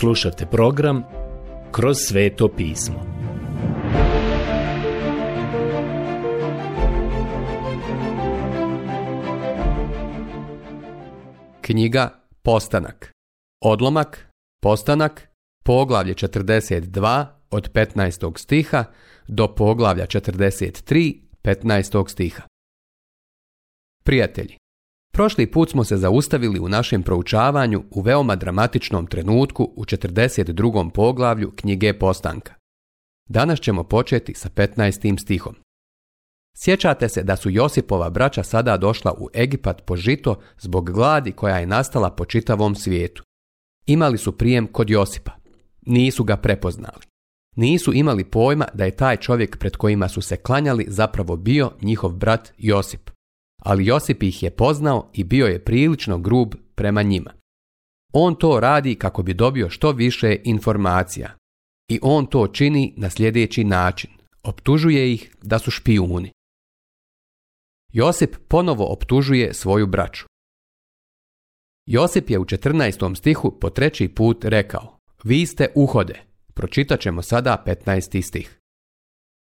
Slušate program Kroz sveto pismo. Knjiga Postanak. Odlomak Postanak poglavlje 42 od 15. stiha do poglavlja 43 15. stiha. Prijatelji, Prošli put smo se zaustavili u našem proučavanju u veoma dramatičnom trenutku u 42. poglavlju knjige Postanka. Danas ćemo početi sa 15. stihom. Sjećate se da su Josipova braća sada došla u Egipat po žito zbog gladi koja je nastala po čitavom svijetu. Imali su prijem kod Josipa. Nisu ga prepoznali. Nisu imali pojma da je taj čovjek pred kojima su se klanjali zapravo bio njihov brat Josip ali Josip ih je poznao i bio je prilično grub prema njima. On to radi kako bi dobio što više informacija. I on to čini na sljedeći način. Optužuje ih da su špijuni. Josip ponovo optužuje svoju braću. Josip je u 14. stihu po treći put rekao Vi ste uhode. Pročitat ćemo sada 15. stih.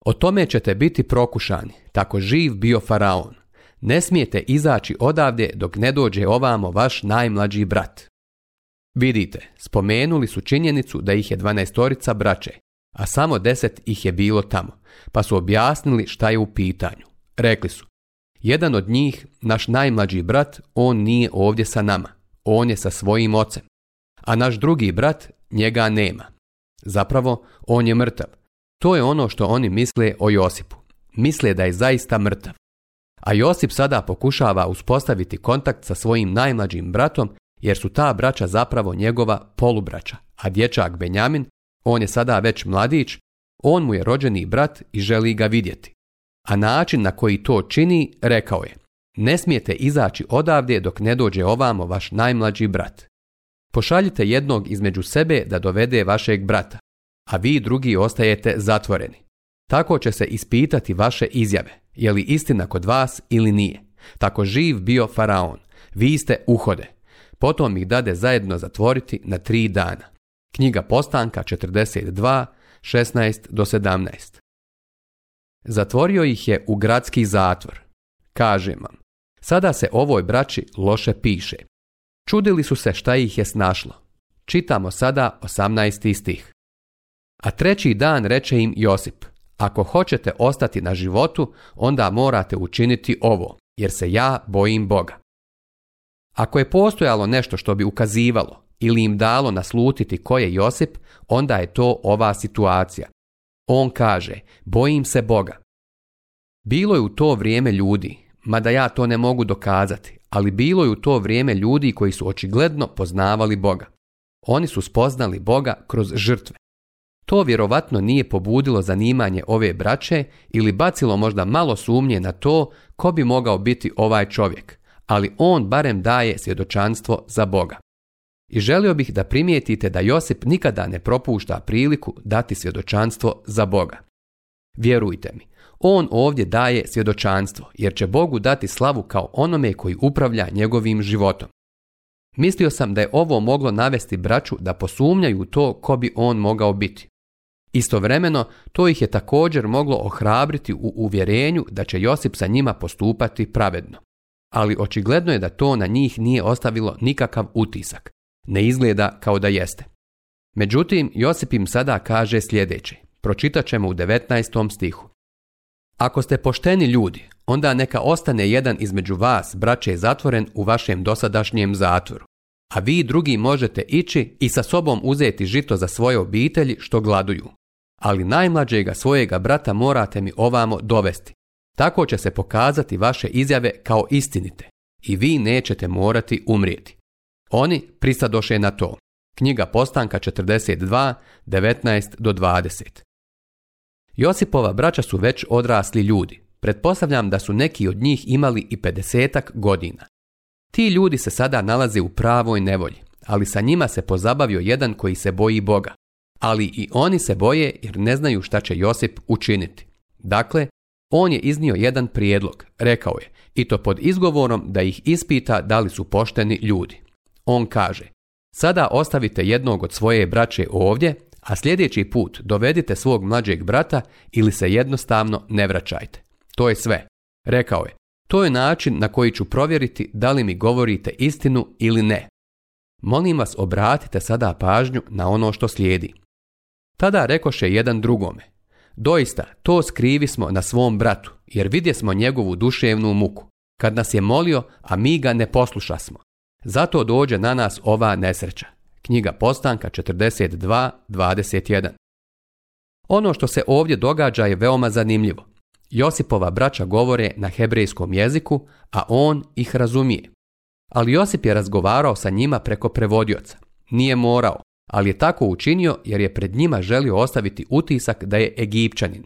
O tome ćete biti prokušani, tako živ bio faraon. Ne smijete izaći odavde dok ne dođe ovamo vaš najmlađi brat. Vidite, spomenuli su činjenicu da ih je dvanaestorica braće, a samo deset ih je bilo tamo, pa su objasnili šta je u pitanju. Rekli su, jedan od njih, naš najmlađi brat, on nije ovdje sa nama, on je sa svojim ocem. A naš drugi brat, njega nema. Zapravo, on je mrtav. To je ono što oni misle o Josipu. Misle da je zaista mrtav a Josip sada pokušava uspostaviti kontakt sa svojim najmlađim bratom jer su ta braća zapravo njegova polubraća, a dječak Benjamin, on je sada već mladić, on mu je rođeni brat i želi ga vidjeti. A način na koji to čini, rekao je, ne smijete izaći odavde dok ne dođe ovamo vaš najmlađi brat. Pošaljite jednog između sebe da dovede vašeg brata, a vi drugi ostajete zatvoreni. Tako će se ispitati vaše izjave. Je li istina kod vas ili nije? Tako živ bio faraon. Vi ste uhode. Potom ih dade zajedno zatvoriti na tri dana. Knjiga Postanka 42, 16 do 17. Zatvorio ih je u gradski zatvor. Kaže vam, sada se ovoj braći loše piše. Čudili su se šta ih je snašlo. Čitamo sada 18. stih. A treći dan reče im Josip, ako hoćete ostati na životu, onda morate učiniti ovo, jer se ja bojim Boga. Ako je postojalo nešto što bi ukazivalo ili im dalo naslutiti ko je Josip, onda je to ova situacija. On kaže, bojim se Boga. Bilo je u to vrijeme ljudi, mada ja to ne mogu dokazati, ali bilo je u to vrijeme ljudi koji su očigledno poznavali Boga. Oni su spoznali Boga kroz žrtve. To vjerovatno nije pobudilo zanimanje ove braće ili bacilo možda malo sumnje na to ko bi mogao biti ovaj čovjek, ali on barem daje svjedočanstvo za Boga. I želio bih da primijetite da Josip nikada ne propušta priliku dati svjedočanstvo za Boga. Vjerujte mi, on ovdje daje svjedočanstvo jer će Bogu dati slavu kao onome koji upravlja njegovim životom. Mislio sam da je ovo moglo navesti braću da posumnjaju to ko bi on mogao biti. Istovremeno, to ih je također moglo ohrabriti u uvjerenju da će Josip sa njima postupati pravedno. Ali očigledno je da to na njih nije ostavilo nikakav utisak. Ne izgleda kao da jeste. Međutim, Josip im sada kaže sljedeće. Pročitat ćemo u 19. stihu. Ako ste pošteni ljudi, onda neka ostane jedan između vas, braće, zatvoren u vašem dosadašnjem zatvoru. A vi drugi možete ići i sa sobom uzeti žito za svoje obitelji što gladuju ali najmlađega svojega brata morate mi ovamo dovesti. Tako će se pokazati vaše izjave kao istinite i vi nećete morati umrijeti. Oni pristadoše na to. Knjiga Postanka 42, 19 do 20. Josipova braća su već odrasli ljudi. Pretpostavljam da su neki od njih imali i 50 godina. Ti ljudi se sada nalaze u pravoj nevolji, ali sa njima se pozabavio jedan koji se boji Boga ali i oni se boje jer ne znaju šta će Josip učiniti. Dakle, on je iznio jedan prijedlog, rekao je, i to pod izgovorom da ih ispita da li su pošteni ljudi. On kaže, sada ostavite jednog od svoje braće ovdje, a sljedeći put dovedite svog mlađeg brata ili se jednostavno ne vraćajte. To je sve. Rekao je, to je način na koji ću provjeriti da li mi govorite istinu ili ne. Molim vas obratite sada pažnju na ono što slijedi. Tada rekoše jedan drugome, doista to skrivi smo na svom bratu, jer vidje smo njegovu duševnu muku, kad nas je molio, a mi ga ne posluša smo. Zato dođe na nas ova nesreća. Knjiga Postanka 42.21 Ono što se ovdje događa je veoma zanimljivo. Josipova braća govore na hebrejskom jeziku, a on ih razumije. Ali Josip je razgovarao sa njima preko prevodioca. Nije morao, ali je tako učinio jer je pred njima želio ostaviti utisak da je Egipćanin.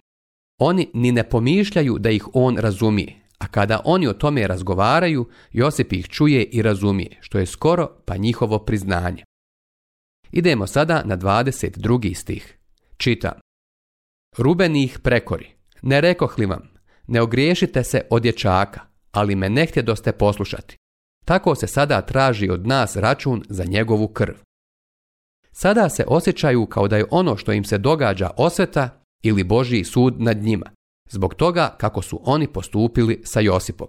Oni ni ne pomišljaju da ih on razumije, a kada oni o tome razgovaraju, Josip ih čuje i razumije, što je skoro pa njihovo priznanje. Idemo sada na 22. stih. Čita Ruben ih prekori. Ne rekoh li vam, ne ogriješite se od dječaka, ali me ne doste poslušati. Tako se sada traži od nas račun za njegovu krv sada se osjećaju kao da je ono što im se događa osveta ili Božji sud nad njima, zbog toga kako su oni postupili sa Josipom.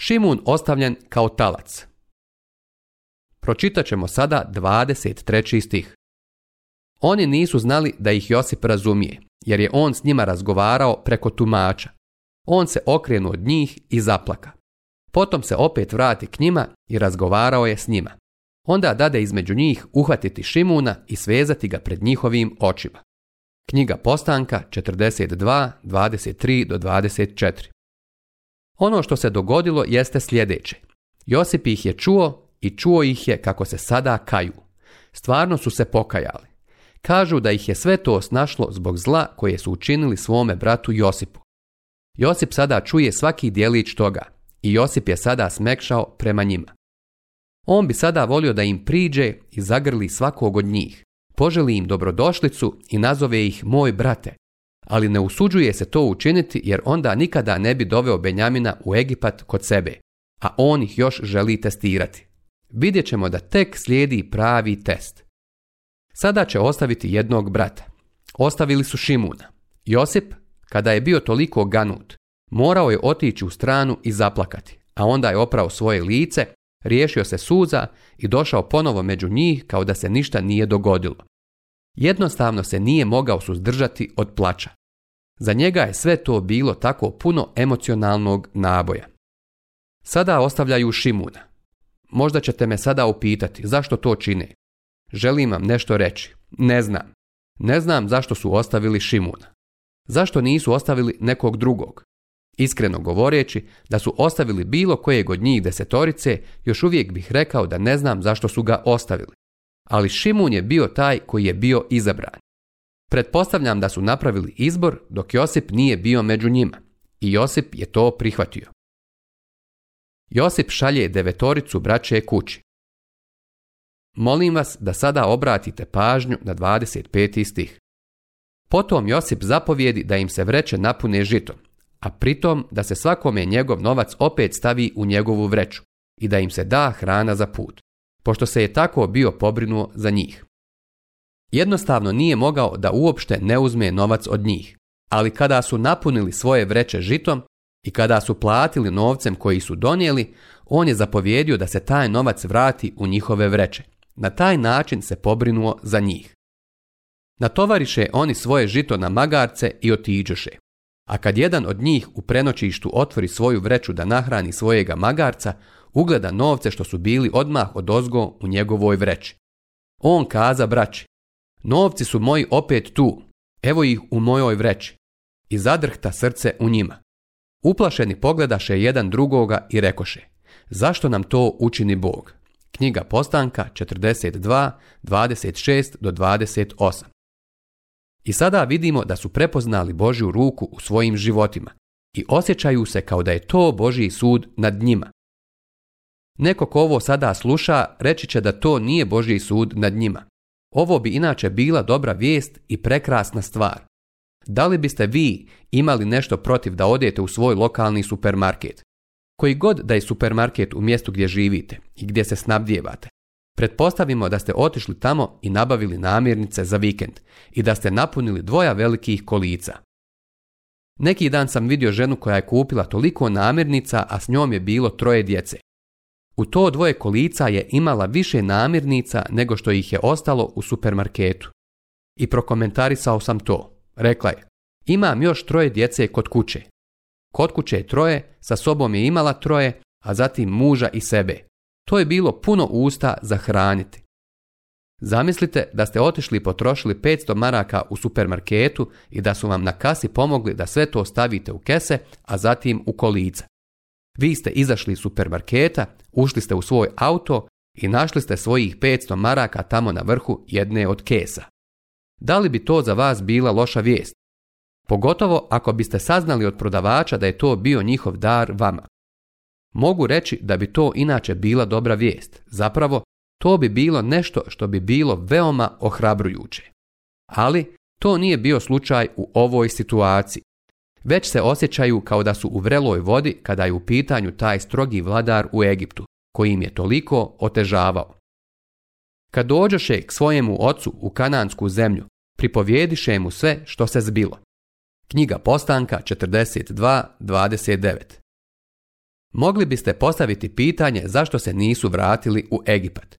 Šimun ostavljen kao talac. Pročitat ćemo sada 23. stih. Oni nisu znali da ih Josip razumije, jer je on s njima razgovarao preko tumača. On se okrenuo od njih i zaplaka. Potom se opet vrati k njima i razgovarao je s njima. Onda dade između njih uhvatiti Šimuna i svezati ga pred njihovim očima. Knjiga Postanka 42, do 24. Ono što se dogodilo jeste sljedeće. Josip ih je čuo i čuo ih je kako se sada kaju. Stvarno su se pokajali. Kažu da ih je sve to snašlo zbog zla koje su učinili svome bratu Josipu. Josip sada čuje svaki dijelić toga i Josip je sada smekšao prema njima. On bi sada volio da im priđe i zagrli svakog od njih, poželi im dobrodošlicu i nazove ih moj brate. Ali ne usuđuje se to učiniti jer onda nikada ne bi doveo Benjamina u Egipat kod sebe, a on ih još želi testirati. Vidjet ćemo da tek slijedi pravi test. Sada će ostaviti jednog brata. Ostavili su Šimuna. Josip, kada je bio toliko ganut, morao je otići u stranu i zaplakati, a onda je oprao svoje lice Riješio se suza i došao ponovo među njih kao da se ništa nije dogodilo. Jednostavno se nije mogao suzdržati od plaća. Za njega je sve to bilo tako puno emocionalnog naboja. Sada ostavljaju Šimuna. Možda ćete me sada upitati zašto to čine. Želim vam nešto reći. Ne znam. Ne znam zašto su ostavili Šimuna. Zašto nisu ostavili nekog drugog? Iskreno govoreći da su ostavili bilo kojeg od njih desetorice, još uvijek bih rekao da ne znam zašto su ga ostavili. Ali Šimun je bio taj koji je bio izabran. Pretpostavljam da su napravili izbor dok Josip nije bio među njima i Josip je to prihvatio. Josip šalje devetoricu braće kući. Molim vas da sada obratite pažnju na 25. stih. Potom Josip zapovjedi da im se vreće napune žitom, a pritom da se svakome njegov novac opet stavi u njegovu vreću i da im se da hrana za put, pošto se je tako bio pobrinuo za njih. Jednostavno nije mogao da uopšte ne uzme novac od njih, ali kada su napunili svoje vreće žitom i kada su platili novcem koji su donijeli, on je zapovjedio da se taj novac vrati u njihove vreće. Na taj način se pobrinuo za njih. Natovariše oni svoje žito na magarce i otiđoše. A kad jedan od njih u prenoćištu otvori svoju vreću da nahrani svojega magarca, ugleda novce što su bili odmah od ozgo u njegovoj vreći. On kaza braći, novci su moji opet tu, evo ih u mojoj vreći. I zadrhta srce u njima. Uplašeni pogledaše jedan drugoga i rekoše, zašto nam to učini Bog? Knjiga Postanka 42, 26 do 28. I sada vidimo da su prepoznali Božju ruku u svojim životima i osjećaju se kao da je to Božji sud nad njima. Neko ko ovo sada sluša reći će da to nije Božji sud nad njima. Ovo bi inače bila dobra vijest i prekrasna stvar. Da li biste vi imali nešto protiv da odete u svoj lokalni supermarket? Koji god da je supermarket u mjestu gdje živite i gdje se snabdijevate, Pretpostavimo da ste otišli tamo i nabavili namirnice za vikend i da ste napunili dvoja velikih kolica. Neki dan sam vidio ženu koja je kupila toliko namirnica, a s njom je bilo troje djece. U to dvoje kolica je imala više namirnica nego što ih je ostalo u supermarketu. I prokomentarisao sam to. Rekla je, imam još troje djece kod kuće. Kod kuće je troje, sa sobom je imala troje, a zatim muža i sebe. To je bilo puno usta za hraniti. Zamislite da ste otišli i potrošili 500 maraka u supermarketu i da su vam na kasi pomogli da sve to stavite u kese, a zatim u kolica. Vi ste izašli iz supermarketa, ušli ste u svoj auto i našli ste svojih 500 maraka tamo na vrhu jedne od kesa. Da li bi to za vas bila loša vijest? Pogotovo ako biste saznali od prodavača da je to bio njihov dar vama. Mogu reći da bi to inače bila dobra vijest. Zapravo, to bi bilo nešto što bi bilo veoma ohrabrujuće. Ali to nije bio slučaj u ovoj situaciji. Već se osjećaju kao da su u vreloj vodi kada je u pitanju taj strogi vladar u Egiptu, koji im je toliko otežavao. Kad dođeše k svojemu ocu u kanansku zemlju, pripovjediše mu sve što se zbilo. Knjiga Postanka 42.29 Mogli biste postaviti pitanje zašto se nisu vratili u Egipat.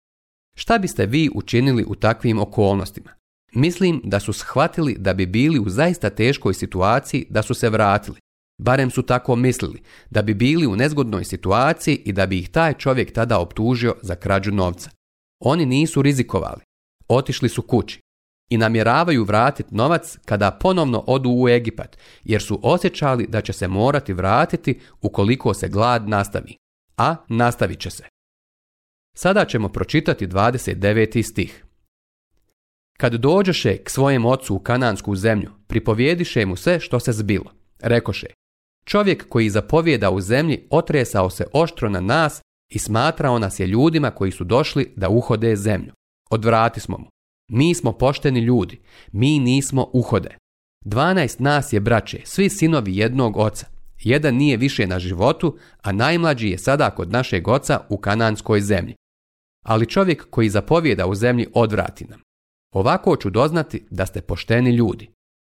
Šta biste vi učinili u takvim okolnostima? Mislim da su shvatili da bi bili u zaista teškoj situaciji da su se vratili. Barem su tako mislili, da bi bili u nezgodnoj situaciji i da bi ih taj čovjek tada optužio za krađu novca. Oni nisu rizikovali. Otišli su kući i namjeravaju vratiti novac kada ponovno odu u Egipat, jer su osjećali da će se morati vratiti ukoliko se glad nastavi. A nastavit će se. Sada ćemo pročitati 29. stih. Kad dođeše k svojem ocu u kanansku zemlju, pripovjediše mu sve što se zbilo. Rekoše, čovjek koji zapovjeda u zemlji otresao se oštro na nas i smatrao nas je ljudima koji su došli da uhode zemlju. Odvrati smo mu. Mi smo pošteni ljudi, mi nismo uhode. Dvanaest nas je braće, svi sinovi jednog oca. Jedan nije više na životu, a najmlađi je sada kod našeg oca u kananskoj zemlji. Ali čovjek koji zapovjeda u zemlji odvrati nam. Ovako ću doznati da ste pošteni ljudi.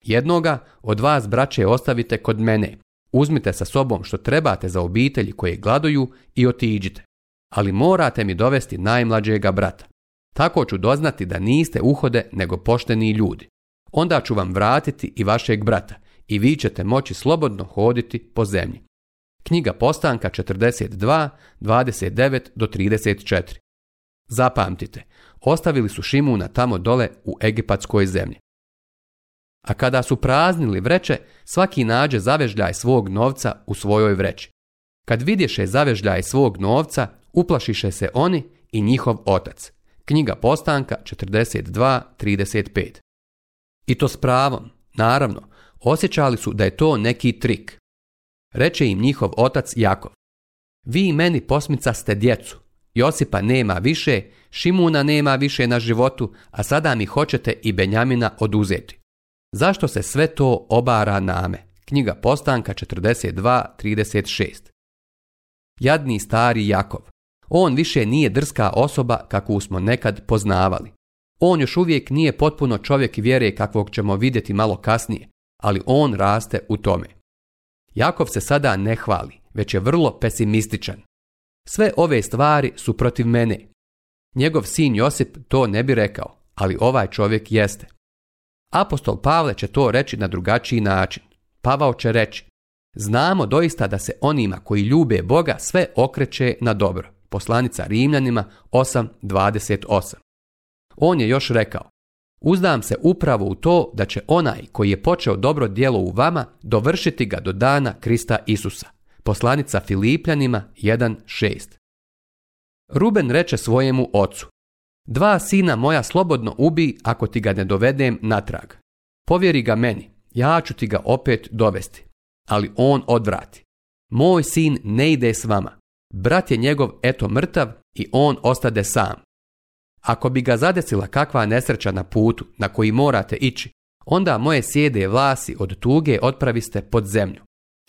Jednoga od vas, braće, ostavite kod mene. Uzmite sa sobom što trebate za obitelji koje gladuju i otiđite. Ali morate mi dovesti najmlađega brata. Tako ću doznati da niste uhode nego pošteni ljudi. Onda ću vam vratiti i vašeg brata i vi ćete moći slobodno hoditi po zemlji. Knjiga Postanka 42, 29 do 34. Zapamtite, ostavili su Šimuna tamo dole u egipatskoj zemlji. A kada su praznili vreće, svaki nađe zavežljaj svog novca u svojoj vreći. Kad vidješe zavežljaj svog novca, uplašiše se oni i njihov otac. Knjiga Postanka 42.35. I to s pravom, naravno, osjećali su da je to neki trik. Reče im njihov otac Jakov. Vi meni posmica ste djecu. Josipa nema više, Šimuna nema više na životu, a sada mi hoćete i Benjamina oduzeti. Zašto se sve to obara name? Knjiga Postanka 42.36. Jadni stari Jakov, on više nije drska osoba kakvu smo nekad poznavali. On još uvijek nije potpuno čovjek vjere kakvog ćemo vidjeti malo kasnije, ali on raste u tome. Jakov se sada ne hvali, već je vrlo pesimističan. Sve ove stvari su protiv mene. Njegov sin Josip to ne bi rekao, ali ovaj čovjek jeste. Apostol Pavle će to reći na drugačiji način. Pavao će reći, znamo doista da se onima koji ljube Boga sve okreće na dobro poslanica Rimljanima 8.28. On je još rekao, uzdam se upravo u to da će onaj koji je počeo dobro djelo u vama dovršiti ga do dana Krista Isusa. Poslanica Filipljanima 1.6. Ruben reče svojemu ocu, dva sina moja slobodno ubi ako ti ga ne dovedem natrag. Povjeri ga meni, ja ću ti ga opet dovesti. Ali on odvrati. Moj sin ne ide s vama, brat je njegov eto mrtav i on ostade sam. Ako bi ga zadesila kakva nesreća na putu na koji morate ići, onda moje sjede vlasi od tuge otpraviste pod zemlju.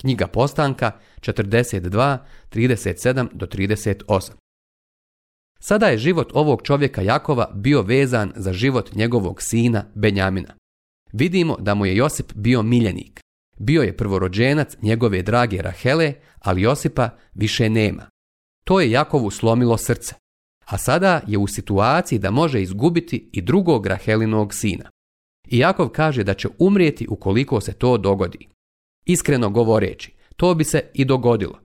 Knjiga Postanka 42, do 38. Sada je život ovog čovjeka Jakova bio vezan za život njegovog sina Benjamina. Vidimo da mu je Josip bio miljenik. Bio je prvorođenac njegove drage Rahele, ali Josipa više nema. To je Jakovu slomilo srce, a sada je u situaciji da može izgubiti i drugog Rahelinog sina. I Jakov kaže da će umrijeti ukoliko se to dogodi. Iskreno govoreći, to bi se i dogodilo.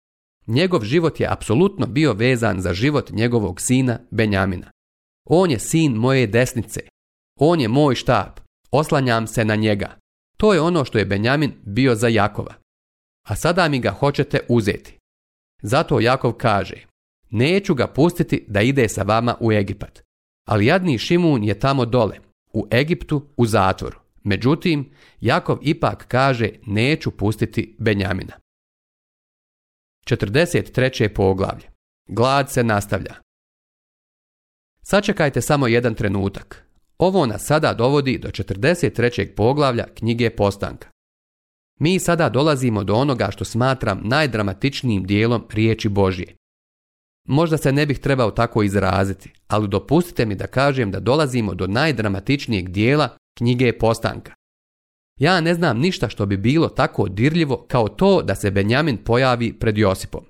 Njegov život je apsolutno bio vezan za život njegovog sina Benjamina. On je sin moje desnice. On je moj štab. Oslanjam se na njega. To je ono što je Benjamin bio za Jakova. A sada mi ga hoćete uzeti. Zato Jakov kaže, Neću ga pustiti da ide sa vama u Egipat. Ali jadni Šimun je tamo dole, u Egiptu, u zatvoru. Međutim, Jakov ipak kaže neću pustiti Benjamina. 43. poglavlje. Glad se nastavlja. Sačekajte samo jedan trenutak. Ovo nas sada dovodi do 43. poglavlja knjige Postanka. Mi sada dolazimo do onoga što smatram najdramatičnijim dijelom riječi Božje. Možda se ne bih trebao tako izraziti, ali dopustite mi da kažem da dolazimo do najdramatičnijeg dijela knjige Postanka. Ja ne znam ništa što bi bilo tako dirljivo kao to da se Benjamin pojavi pred Josipom.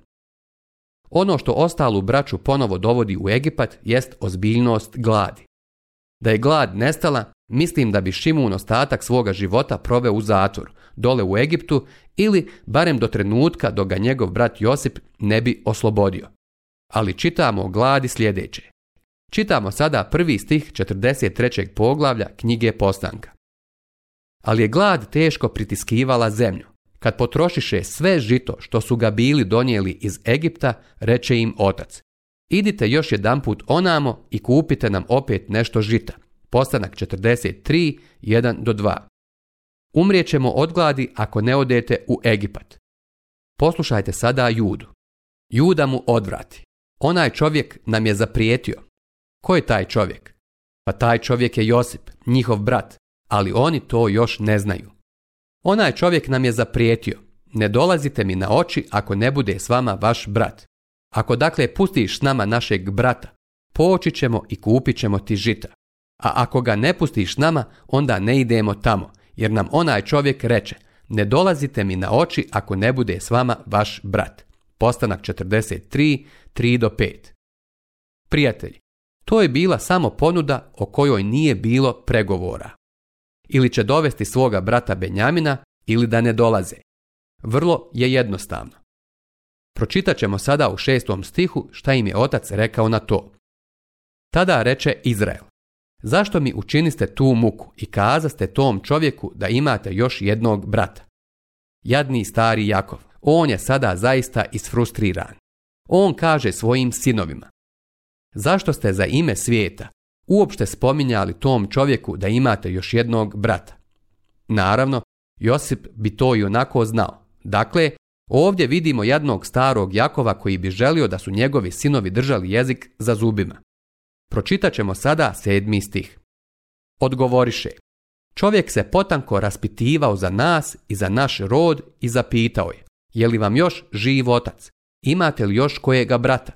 Ono što ostalu braću ponovo dovodi u Egipat jest ozbiljnost gladi. Da je glad nestala, mislim da bi Šimun ostatak svoga života proveo u zatvor, dole u Egiptu ili barem do trenutka dok ga njegov brat Josip ne bi oslobodio ali čitamo o gladi sljedeće. Čitamo sada prvi stih 43. poglavlja knjige Postanka. Ali je glad teško pritiskivala zemlju. Kad potrošiše sve žito što su ga bili donijeli iz Egipta, reče im otac. Idite još jedanput onamo i kupite nam opet nešto žita. Postanak 43, 1 do 2. Umrijećemo od gladi ako ne odete u Egipat. Poslušajte sada Judu. Juda mu odvrati. Onaj čovjek nam je zaprijetio. Ko je taj čovjek? Pa taj čovjek je Josip, njihov brat, ali oni to još ne znaju. Onaj čovjek nam je zaprijetio. Ne dolazite mi na oči ako ne bude s vama vaš brat. Ako dakle pustiš s nama našeg brata, poći ćemo i kupit ćemo ti žita. A ako ga ne pustiš nama, onda ne idemo tamo, jer nam onaj čovjek reče, ne dolazite mi na oči ako ne bude s vama vaš brat. Postanak 43, 3 do 5. Prijatelji, to je bila samo ponuda o kojoj nije bilo pregovora. Ili će dovesti svoga brata Benjamina ili da ne dolaze. Vrlo je jednostavno. Pročitat ćemo sada u šestom stihu šta im je otac rekao na to. Tada reče Izrael, zašto mi učiniste tu muku i kazaste tom čovjeku da imate još jednog brata? Jadni stari Jakov, on je sada zaista isfrustriran. On kaže svojim sinovima. Zašto ste za ime svijeta uopšte spominjali tom čovjeku da imate još jednog brata? Naravno, Josip bi to i onako znao. Dakle, ovdje vidimo jednog starog Jakova koji bi želio da su njegovi sinovi držali jezik za zubima. Pročitat ćemo sada sedmi stih. Odgovoriše. Čovjek se potanko raspitivao za nas i za naš rod i zapitao je. Je li vam još živ otac? Imate li još kojega brata?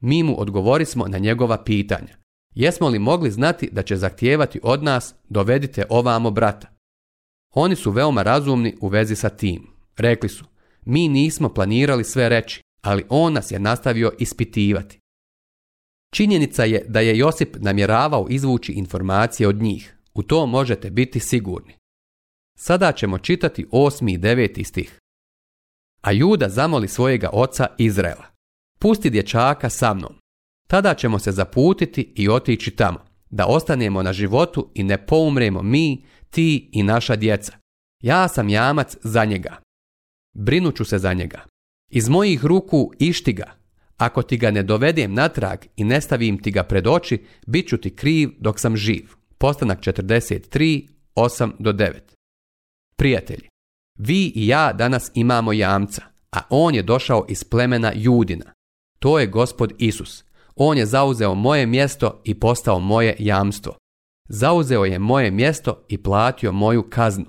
Mi mu odgovorismo na njegova pitanja. Jesmo li mogli znati da će zahtijevati od nas dovedite ovamo brata? Oni su veoma razumni u vezi sa tim. Rekli su, mi nismo planirali sve reći, ali on nas je nastavio ispitivati. Činjenica je da je Josip namjeravao izvući informacije od njih. U to možete biti sigurni. Sada ćemo čitati osmi i deveti stih a Juda zamoli svojega oca Izraela. Pusti dječaka sa mnom. Tada ćemo se zaputiti i otići tamo, da ostanemo na životu i ne poumremo mi, ti i naša djeca. Ja sam jamac za njega. Brinuću se za njega. Iz mojih ruku išti ga. Ako ti ga ne dovedem natrag i ne stavim ti ga pred oči, bit ću ti kriv dok sam živ. Postanak 43, 8 do 9. Prijatelji, vi i ja danas imamo jamca, a on je došao iz plemena Judina. To je gospod Isus. On je zauzeo moje mjesto i postao moje jamstvo. Zauzeo je moje mjesto i platio moju kaznu.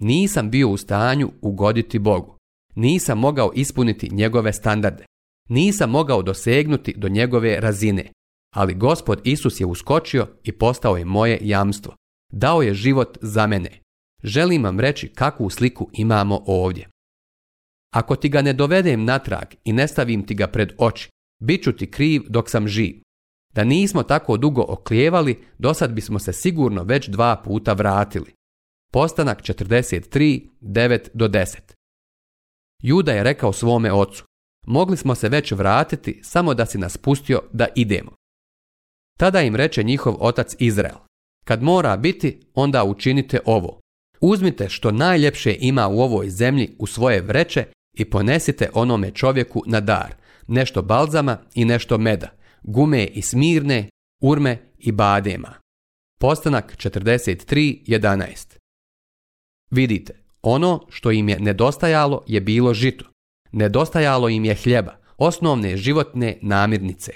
Nisam bio u stanju ugoditi Bogu. Nisam mogao ispuniti njegove standarde. Nisam mogao dosegnuti do njegove razine. Ali gospod Isus je uskočio i postao je moje jamstvo. Dao je život za mene. Želim vam reći kakvu sliku imamo ovdje. Ako ti ga ne dovedem natrag i ne stavim ti ga pred oči, bit ću ti kriv dok sam živ. Da nismo tako dugo oklijevali, do sad bismo se sigurno već dva puta vratili. Postanak 43, 9 do 10. Juda je rekao svome ocu, mogli smo se već vratiti samo da si nas pustio da idemo. Tada im reče njihov otac Izrael, kad mora biti, onda učinite ovo. Uzmite što najljepše ima u ovoj zemlji u svoje vreće i ponesite onome čovjeku na dar, nešto balzama i nešto meda, gume i smirne, urme i badema. Postanak 43.11 Vidite, ono što im je nedostajalo je bilo žito. Nedostajalo im je hljeba, osnovne životne namirnice.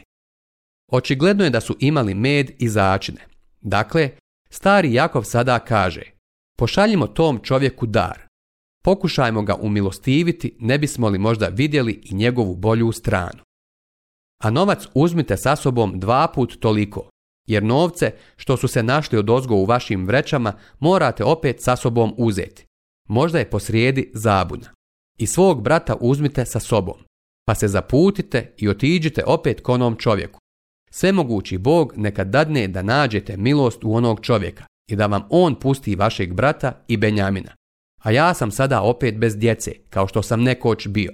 Očigledno je da su imali med i začine. Dakle, stari Jakov sada kaže – Pošaljimo tom čovjeku dar. Pokušajmo ga umilostiviti, ne bismo li možda vidjeli i njegovu bolju stranu. A novac uzmite sa sobom dva put toliko, jer novce što su se našli od ozgo u vašim vrećama morate opet sa sobom uzeti. Možda je posrijedi zabuna. I svog brata uzmite sa sobom, pa se zaputite i otiđite opet konom čovjeku. Sve mogući Bog neka dadne da nađete milost u onog čovjeka, i da vam on pusti vašeg brata i Benjamina. A ja sam sada opet bez djece, kao što sam nekoć bio.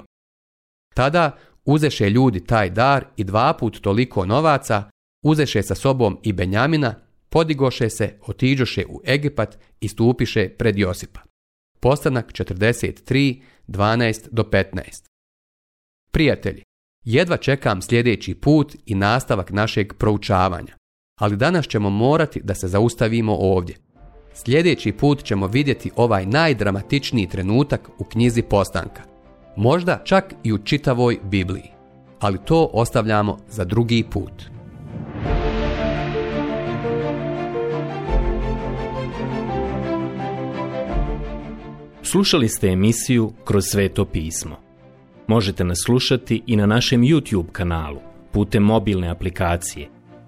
Tada uzeše ljudi taj dar i dva put toliko novaca, uzeše sa sobom i Benjamina, podigoše se, otiđoše u Egipat i stupiše pred Josipa. Postanak 43, do 15. Prijatelji, jedva čekam sljedeći put i nastavak našeg proučavanja ali danas ćemo morati da se zaustavimo ovdje. Sljedeći put ćemo vidjeti ovaj najdramatičniji trenutak u knjizi Postanka. Možda čak i u čitavoj Bibliji. Ali to ostavljamo za drugi put. Slušali ste emisiju Kroz sveto pismo. Možete nas slušati i na našem YouTube kanalu putem mobilne aplikacije